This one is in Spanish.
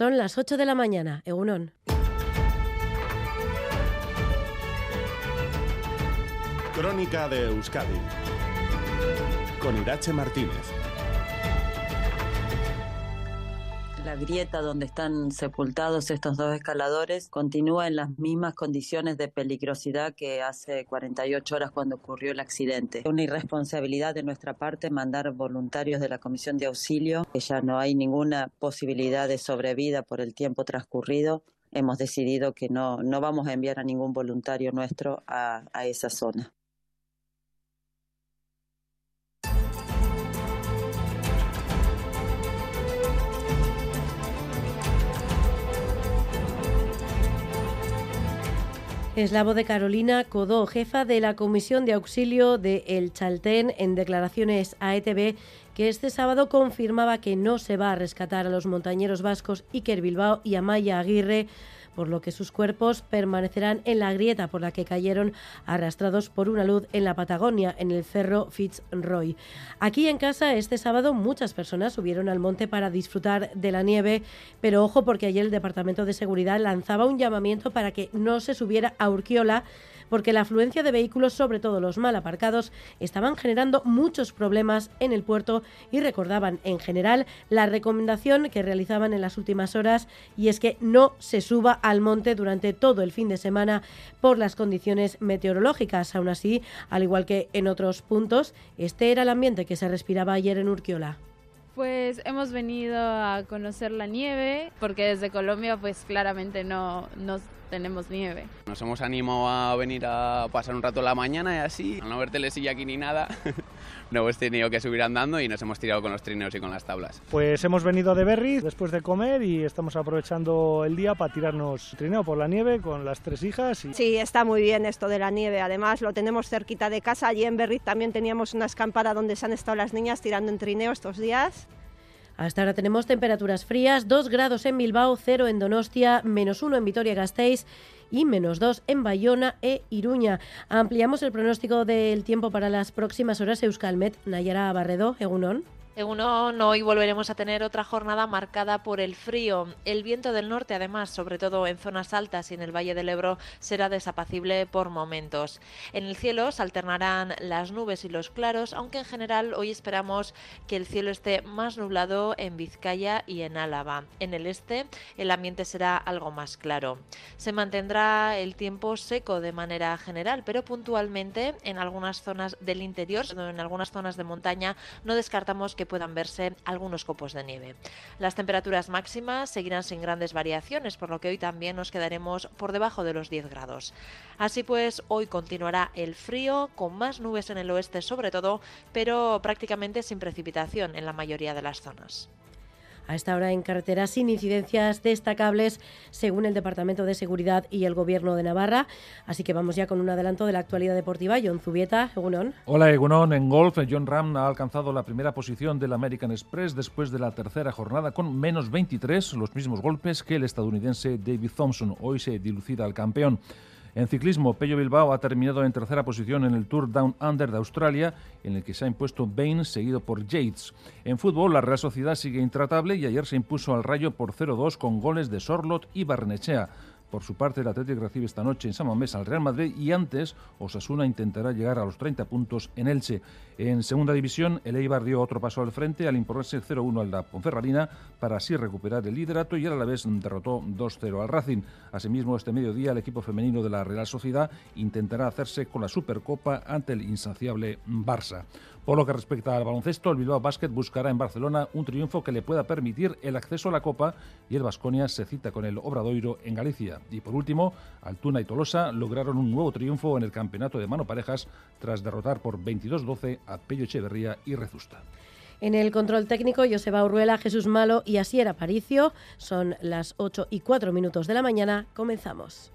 Son las 8 de la mañana, Egunon. Crónica de Euskadi con Irache Martínez. La grieta donde están sepultados estos dos escaladores continúa en las mismas condiciones de peligrosidad que hace 48 horas cuando ocurrió el accidente. Una irresponsabilidad de nuestra parte mandar voluntarios de la Comisión de Auxilio, que ya no hay ninguna posibilidad de sobrevida por el tiempo transcurrido. Hemos decidido que no, no vamos a enviar a ningún voluntario nuestro a, a esa zona. Es la voz de Carolina Codó, jefa de la Comisión de Auxilio de El Chaltén, en declaraciones a ETV, que este sábado confirmaba que no se va a rescatar a los montañeros vascos Iker Bilbao y Amaya Aguirre por lo que sus cuerpos permanecerán en la grieta por la que cayeron arrastrados por una luz en la Patagonia, en el cerro Fitzroy. Aquí en casa, este sábado, muchas personas subieron al monte para disfrutar de la nieve, pero ojo porque ayer el Departamento de Seguridad lanzaba un llamamiento para que no se subiera a Urquiola porque la afluencia de vehículos, sobre todo los mal aparcados, estaban generando muchos problemas en el puerto y recordaban en general la recomendación que realizaban en las últimas horas y es que no se suba al monte durante todo el fin de semana por las condiciones meteorológicas. Aún así, al igual que en otros puntos, este era el ambiente que se respiraba ayer en Urquiola. Pues hemos venido a conocer la nieve, porque desde Colombia pues claramente no, no tenemos nieve. Nos hemos animado a venir a pasar un rato la mañana y así, al no ver telesilla aquí ni nada, no hemos tenido que subir andando y nos hemos tirado con los trineos y con las tablas. Pues hemos venido de Berry después de comer y estamos aprovechando el día para tirarnos trineo por la nieve con las tres hijas. Y... Sí, está muy bien esto de la nieve, además lo tenemos cerquita de casa, allí en Berry también teníamos una escampada donde se han estado las niñas tirando en trineo estos días. Hasta ahora tenemos temperaturas frías, 2 grados en Bilbao, 0 en Donostia, menos 1 en Vitoria-Gasteiz y menos 2 en Bayona e Iruña. Ampliamos el pronóstico del tiempo para las próximas horas. Euskalmet, Nayara Barredo, Egunon. Según hoy volveremos a tener otra jornada marcada por el frío. El viento del norte, además, sobre todo en zonas altas y en el Valle del Ebro, será desapacible por momentos. En el cielo se alternarán las nubes y los claros, aunque en general hoy esperamos que el cielo esté más nublado en Vizcaya y en Álava. En el este el ambiente será algo más claro. Se mantendrá el tiempo seco de manera general, pero puntualmente en algunas zonas del interior, en algunas zonas de montaña, no descartamos que puedan verse algunos copos de nieve. Las temperaturas máximas seguirán sin grandes variaciones, por lo que hoy también nos quedaremos por debajo de los 10 grados. Así pues, hoy continuará el frío, con más nubes en el oeste sobre todo, pero prácticamente sin precipitación en la mayoría de las zonas a esta hora en carretera sin incidencias destacables según el Departamento de Seguridad y el Gobierno de Navarra. Así que vamos ya con un adelanto de la actualidad deportiva. John Zubieta, Egunon. Hola Egunon, en golf John Ram ha alcanzado la primera posición del American Express después de la tercera jornada con menos 23, los mismos golpes que el estadounidense David Thompson. Hoy se dilucida al campeón. En ciclismo, Pello Bilbao ha terminado en tercera posición en el Tour Down Under de Australia, en el que se ha impuesto Bain, seguido por Yates. En fútbol, la Real Sociedad sigue intratable y ayer se impuso al Rayo por 0-2 con goles de Sorlot y Barnechea. Por su parte, el Atlético recibe esta noche en San Mamés al Real Madrid y antes Osasuna intentará llegar a los 30 puntos en Elche. En segunda división, el Eibar dio otro paso al frente al imponerse 0-1 al la Ponferradina para así recuperar el liderato y a la vez derrotó 2-0 al Racing. Asimismo, este mediodía el equipo femenino de la Real Sociedad intentará hacerse con la Supercopa ante el insaciable Barça. Por lo que respecta al baloncesto, el Bilbao Basket buscará en Barcelona un triunfo que le pueda permitir el acceso a la Copa y el Vasconia se cita con el Obradoiro en Galicia. Y por último, Altuna y Tolosa lograron un nuevo triunfo en el campeonato de mano parejas tras derrotar por 22-12 a Pello Echeverría y Rezusta. En el control técnico, Joseba Urruela, Jesús Malo y Asier Aparicio. Son las 8 y 4 minutos de la mañana. Comenzamos.